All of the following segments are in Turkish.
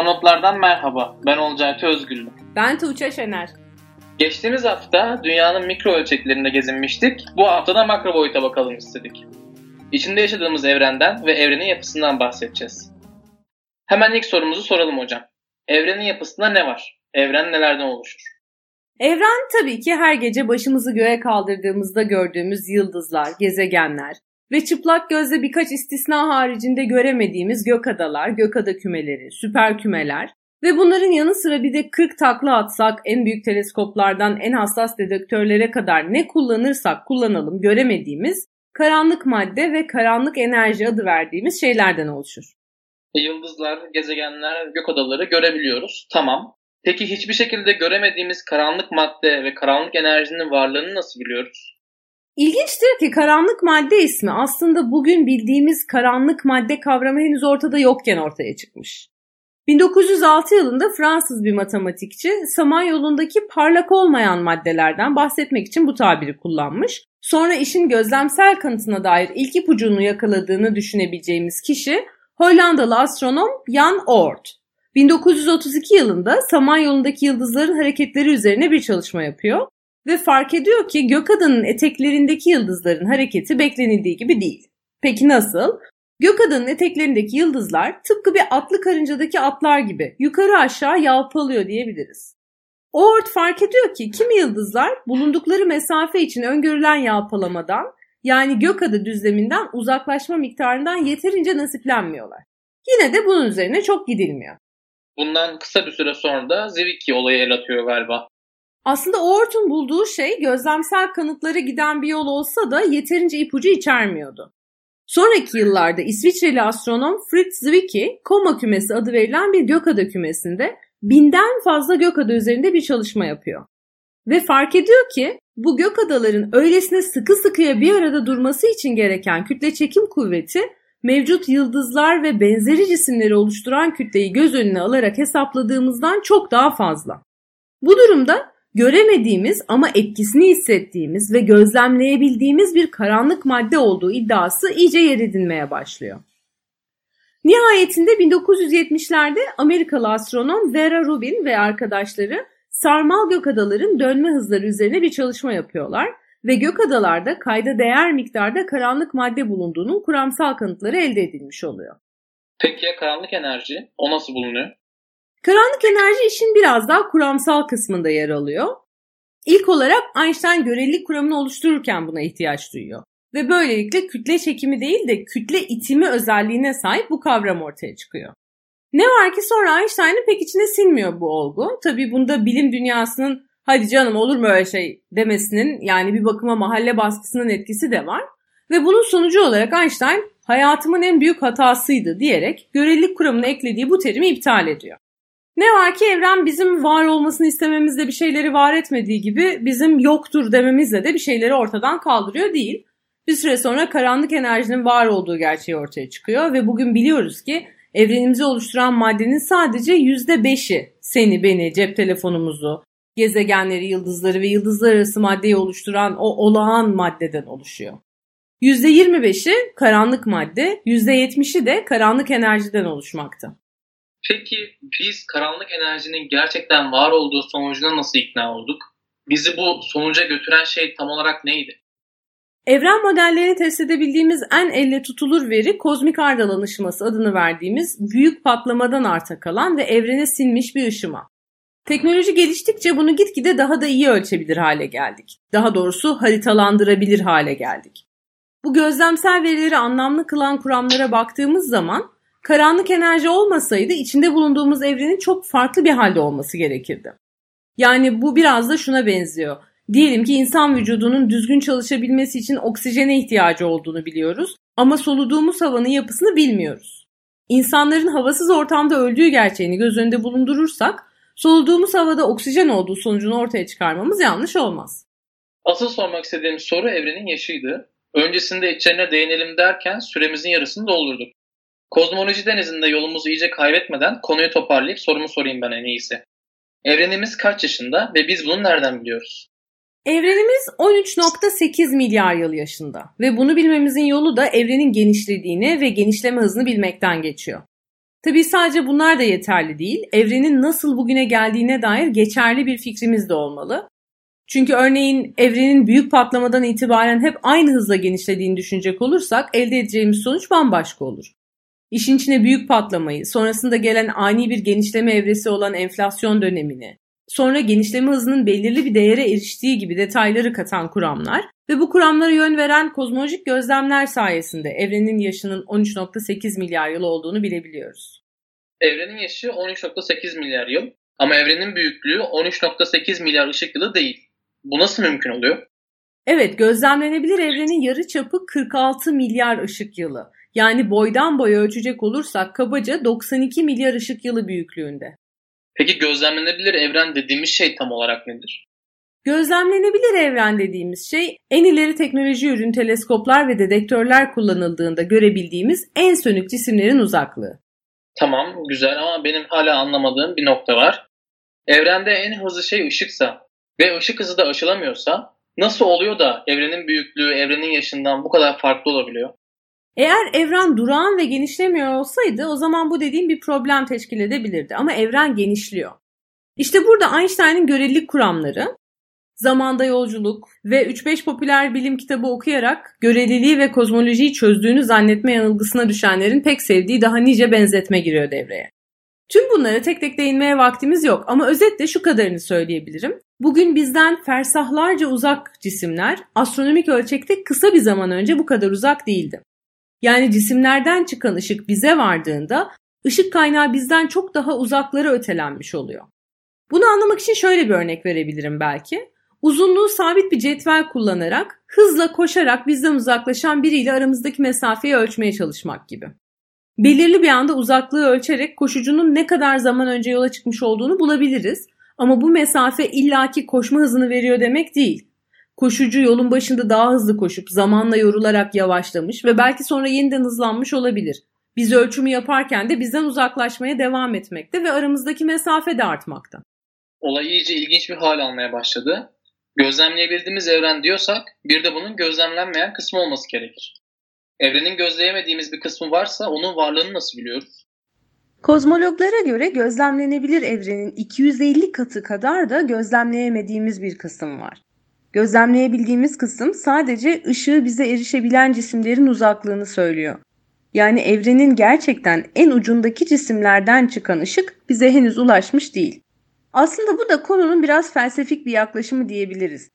Sonotlardan merhaba. Ben Olcaytı Özgürlü. Ben Tuğçe Şener. Geçtiğimiz hafta dünyanın mikro ölçeklerinde gezinmiştik. Bu hafta da makro boyuta bakalım istedik. İçinde yaşadığımız evrenden ve evrenin yapısından bahsedeceğiz. Hemen ilk sorumuzu soralım hocam. Evrenin yapısında ne var? Evren nelerden oluşur? Evren tabii ki her gece başımızı göğe kaldırdığımızda gördüğümüz yıldızlar, gezegenler ve çıplak gözle birkaç istisna haricinde göremediğimiz gök adalar, gök ada kümeleri, süper kümeler ve bunların yanı sıra bir de 40 takla atsak en büyük teleskoplardan en hassas dedektörlere kadar ne kullanırsak kullanalım göremediğimiz karanlık madde ve karanlık enerji adı verdiğimiz şeylerden oluşur. Yıldızlar, gezegenler, gök adaları görebiliyoruz. Tamam. Peki hiçbir şekilde göremediğimiz karanlık madde ve karanlık enerjinin varlığını nasıl biliyoruz? İlginçtir ki karanlık madde ismi aslında bugün bildiğimiz karanlık madde kavramı henüz ortada yokken ortaya çıkmış. 1906 yılında Fransız bir matematikçi Samanyolu'ndaki parlak olmayan maddelerden bahsetmek için bu tabiri kullanmış. Sonra işin gözlemsel kanıtına dair ilk ipucunu yakaladığını düşünebileceğimiz kişi Hollandalı astronom Jan Oort. 1932 yılında Samanyolu'ndaki yıldızların hareketleri üzerine bir çalışma yapıyor ve fark ediyor ki gökada'nın eteklerindeki yıldızların hareketi beklenildiği gibi değil. Peki nasıl? Gökada'nın eteklerindeki yıldızlar tıpkı bir atlı karıncadaki atlar gibi yukarı aşağı yalpalıyor diyebiliriz. Oort fark ediyor ki kimi yıldızlar bulundukları mesafe için öngörülen yalpalamadan yani gökada düzleminden uzaklaşma miktarından yeterince nasiplenmiyorlar. Yine de bunun üzerine çok gidilmiyor. Bundan kısa bir süre sonra da Zwicky olayı el atıyor galiba. Aslında Oort'un bulduğu şey gözlemsel kanıtlara giden bir yol olsa da yeterince ipucu içermiyordu. Sonraki yıllarda İsviçreli astronom Fritz Zwicky, Koma kümesi adı verilen bir gökada kümesinde binden fazla gökada üzerinde bir çalışma yapıyor. Ve fark ediyor ki bu gökadaların öylesine sıkı sıkıya bir arada durması için gereken kütle çekim kuvveti mevcut yıldızlar ve benzeri cisimleri oluşturan kütleyi göz önüne alarak hesapladığımızdan çok daha fazla. Bu durumda göremediğimiz ama etkisini hissettiğimiz ve gözlemleyebildiğimiz bir karanlık madde olduğu iddiası iyice yer edinmeye başlıyor. Nihayetinde 1970'lerde Amerikalı astronom Vera Rubin ve arkadaşları sarmal gök adaların dönme hızları üzerine bir çalışma yapıyorlar ve gök adalarda kayda değer miktarda karanlık madde bulunduğunun kuramsal kanıtları elde edilmiş oluyor. Peki ya karanlık enerji? O nasıl bulunuyor? Karanlık enerji işin biraz daha kuramsal kısmında yer alıyor. İlk olarak Einstein görelilik kuramını oluştururken buna ihtiyaç duyuyor. Ve böylelikle kütle çekimi değil de kütle itimi özelliğine sahip bu kavram ortaya çıkıyor. Ne var ki sonra Einstein'ın pek içine sinmiyor bu olgu. Tabii bunda bilim dünyasının hadi canım olur mu öyle şey demesinin yani bir bakıma mahalle baskısının etkisi de var. Ve bunun sonucu olarak Einstein hayatımın en büyük hatasıydı diyerek görelilik kuramını eklediği bu terimi iptal ediyor. Ne var ki evren bizim var olmasını istememizle bir şeyleri var etmediği gibi bizim yoktur dememizle de bir şeyleri ortadan kaldırıyor değil. Bir süre sonra karanlık enerjinin var olduğu gerçeği ortaya çıkıyor ve bugün biliyoruz ki evrenimizi oluşturan maddenin sadece yüzde beşi seni, beni, cep telefonumuzu, gezegenleri, yıldızları ve yıldızlar arası maddeyi oluşturan o olağan maddeden oluşuyor. %25'i karanlık madde, %70'i de karanlık enerjiden oluşmakta. Peki biz karanlık enerjinin gerçekten var olduğu sonucuna nasıl ikna olduk? Bizi bu sonuca götüren şey tam olarak neydi? Evren modellerini test edebildiğimiz en elle tutulur veri kozmik ardal ışıması adını verdiğimiz büyük patlamadan arta kalan ve evrene sinmiş bir ışıma. Teknoloji geliştikçe bunu gitgide daha da iyi ölçebilir hale geldik. Daha doğrusu haritalandırabilir hale geldik. Bu gözlemsel verileri anlamlı kılan kuramlara baktığımız zaman karanlık enerji olmasaydı içinde bulunduğumuz evrenin çok farklı bir halde olması gerekirdi. Yani bu biraz da şuna benziyor. Diyelim ki insan vücudunun düzgün çalışabilmesi için oksijene ihtiyacı olduğunu biliyoruz ama soluduğumuz havanın yapısını bilmiyoruz. İnsanların havasız ortamda öldüğü gerçeğini göz önünde bulundurursak soluduğumuz havada oksijen olduğu sonucunu ortaya çıkarmamız yanlış olmaz. Asıl sormak istediğim soru evrenin yaşıydı. Öncesinde içlerine değinelim derken süremizin yarısını doldurduk. Kozmoloji denizinde yolumuzu iyice kaybetmeden konuyu toparlayıp sorumu sorayım ben en iyisi. Evrenimiz kaç yaşında ve biz bunu nereden biliyoruz? Evrenimiz 13.8 milyar yıl yaşında ve bunu bilmemizin yolu da evrenin genişlediğini ve genişleme hızını bilmekten geçiyor. Tabii sadece bunlar da yeterli değil. Evrenin nasıl bugüne geldiğine dair geçerli bir fikrimiz de olmalı. Çünkü örneğin evrenin büyük patlamadan itibaren hep aynı hızla genişlediğini düşünecek olursak elde edeceğimiz sonuç bambaşka olur. İşin içine büyük patlamayı, sonrasında gelen ani bir genişleme evresi olan enflasyon dönemini, sonra genişleme hızının belirli bir değere eriştiği gibi detayları katan kuramlar ve bu kuramlara yön veren kozmolojik gözlemler sayesinde evrenin yaşının 13.8 milyar yıl olduğunu bilebiliyoruz. Evrenin yaşı 13.8 milyar yıl ama evrenin büyüklüğü 13.8 milyar ışık yılı değil. Bu nasıl mümkün oluyor? Evet, gözlemlenebilir evrenin yarı çapı 46 milyar ışık yılı. Yani boydan boya ölçecek olursak kabaca 92 milyar ışık yılı büyüklüğünde. Peki gözlemlenebilir evren dediğimiz şey tam olarak nedir? Gözlemlenebilir evren dediğimiz şey en ileri teknoloji ürün teleskoplar ve dedektörler kullanıldığında görebildiğimiz en sönük cisimlerin uzaklığı. Tamam güzel ama benim hala anlamadığım bir nokta var. Evrende en hızlı şey ışıksa ve ışık hızı da aşılamıyorsa nasıl oluyor da evrenin büyüklüğü evrenin yaşından bu kadar farklı olabiliyor? Eğer evren durağan ve genişlemiyor olsaydı o zaman bu dediğim bir problem teşkil edebilirdi ama evren genişliyor. İşte burada Einstein'ın görelilik kuramları, zamanda yolculuk ve 3-5 popüler bilim kitabı okuyarak göreliliği ve kozmolojiyi çözdüğünü zannetme yanılgısına düşenlerin pek sevdiği daha nice benzetme giriyor devreye. Tüm bunlara tek tek değinmeye vaktimiz yok ama özetle şu kadarını söyleyebilirim. Bugün bizden fersahlarca uzak cisimler astronomik ölçekte kısa bir zaman önce bu kadar uzak değildi. Yani cisimlerden çıkan ışık bize vardığında ışık kaynağı bizden çok daha uzaklara ötelenmiş oluyor. Bunu anlamak için şöyle bir örnek verebilirim belki. Uzunluğu sabit bir cetvel kullanarak hızla koşarak bizden uzaklaşan biriyle aramızdaki mesafeyi ölçmeye çalışmak gibi. Belirli bir anda uzaklığı ölçerek koşucunun ne kadar zaman önce yola çıkmış olduğunu bulabiliriz. Ama bu mesafe illaki koşma hızını veriyor demek değil. Koşucu yolun başında daha hızlı koşup zamanla yorularak yavaşlamış ve belki sonra yeniden hızlanmış olabilir. Biz ölçümü yaparken de bizden uzaklaşmaya devam etmekte ve aramızdaki mesafe de artmakta. Olay iyice ilginç bir hal almaya başladı. Gözlemleyebildiğimiz evren diyorsak bir de bunun gözlemlenmeyen kısmı olması gerekir. Evrenin gözleyemediğimiz bir kısmı varsa onun varlığını nasıl biliyoruz? Kozmologlara göre gözlemlenebilir evrenin 250 katı kadar da gözlemleyemediğimiz bir kısım var. Gözlemleyebildiğimiz kısım sadece ışığı bize erişebilen cisimlerin uzaklığını söylüyor. Yani evrenin gerçekten en ucundaki cisimlerden çıkan ışık bize henüz ulaşmış değil. Aslında bu da konunun biraz felsefik bir yaklaşımı diyebiliriz.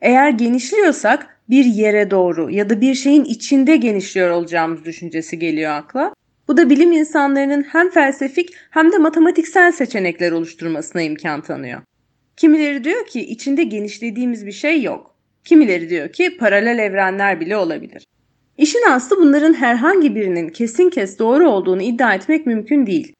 Eğer genişliyorsak bir yere doğru ya da bir şeyin içinde genişliyor olacağımız düşüncesi geliyor akla. Bu da bilim insanlarının hem felsefik hem de matematiksel seçenekler oluşturmasına imkan tanıyor. Kimileri diyor ki içinde genişlediğimiz bir şey yok. Kimileri diyor ki paralel evrenler bile olabilir. İşin aslı bunların herhangi birinin kesin kes doğru olduğunu iddia etmek mümkün değil.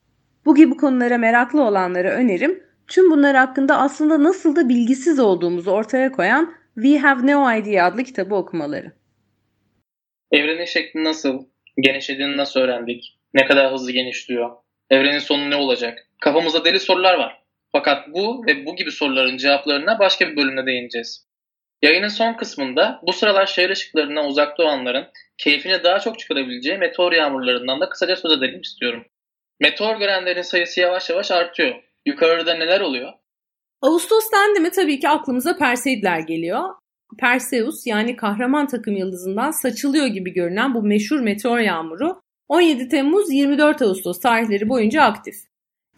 Bu gibi konulara meraklı olanlara önerim tüm bunlar hakkında aslında nasıl da bilgisiz olduğumuzu ortaya koyan We Have No Idea adlı kitabı okumaları. Evrenin şekli nasıl? Genişlediğini nasıl öğrendik? Ne kadar hızlı genişliyor? Evrenin sonu ne olacak? Kafamızda deli sorular var. Fakat bu ve bu gibi soruların cevaplarına başka bir bölümde değineceğiz. Yayının son kısmında bu sıralar şehir ışıklarından uzakta olanların keyfine daha çok çıkarabileceği meteor yağmurlarından da kısaca söz edelim istiyorum. Meteor görenlerin sayısı yavaş yavaş artıyor. Yukarıda neler oluyor? Ağustos dendi mi tabii ki aklımıza Perseidler geliyor. Perseus yani kahraman takım yıldızından saçılıyor gibi görünen bu meşhur meteor yağmuru 17 Temmuz 24 Ağustos tarihleri boyunca aktif.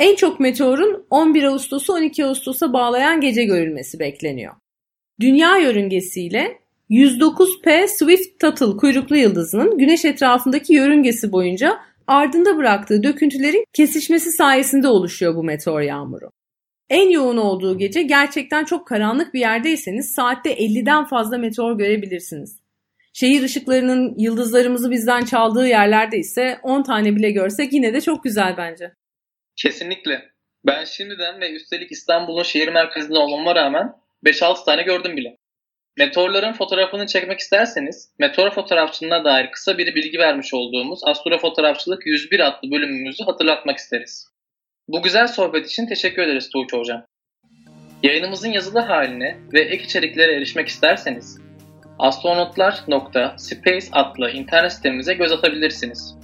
En çok meteorun 11 Ağustos'u 12 Ağustos'a bağlayan gece görülmesi bekleniyor. Dünya yörüngesiyle 109P Swift-Tuttle kuyruklu yıldızının güneş etrafındaki yörüngesi boyunca ardında bıraktığı döküntülerin kesişmesi sayesinde oluşuyor bu meteor yağmuru. En yoğun olduğu gece gerçekten çok karanlık bir yerdeyseniz saatte 50'den fazla meteor görebilirsiniz. Şehir ışıklarının yıldızlarımızı bizden çaldığı yerlerde ise 10 tane bile görsek yine de çok güzel bence. Kesinlikle. Ben şimdiden ve üstelik İstanbul'un şehir merkezinde olmama rağmen 5-6 tane gördüm bile. Meteorların fotoğrafını çekmek isterseniz meteor fotoğrafçılığına dair kısa bir bilgi vermiş olduğumuz Astrofotoğrafçılık 101 adlı bölümümüzü hatırlatmak isteriz. Bu güzel sohbet için teşekkür ederiz Tuğçe Hocam. Yayınımızın yazılı haline ve ek içeriklere erişmek isterseniz astronotlar.space adlı internet sitemize göz atabilirsiniz.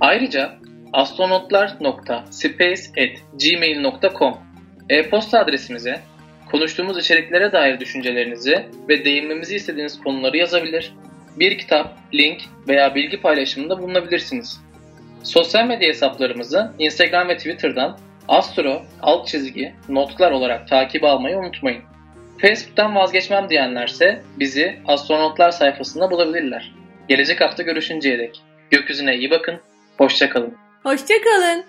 Ayrıca astronotlar.space.gmail.com E-posta adresimize konuştuğumuz içeriklere dair düşüncelerinizi ve değinmemizi istediğiniz konuları yazabilir, bir kitap, link veya bilgi paylaşımında bulunabilirsiniz. Sosyal medya hesaplarımızı Instagram ve Twitter'dan astro alt çizgi notlar olarak takip almayı unutmayın. Facebook'tan vazgeçmem diyenlerse bizi astronotlar sayfasında bulabilirler. Gelecek hafta görüşünceye dek gökyüzüne iyi bakın, hoşçakalın. Hoşçakalın.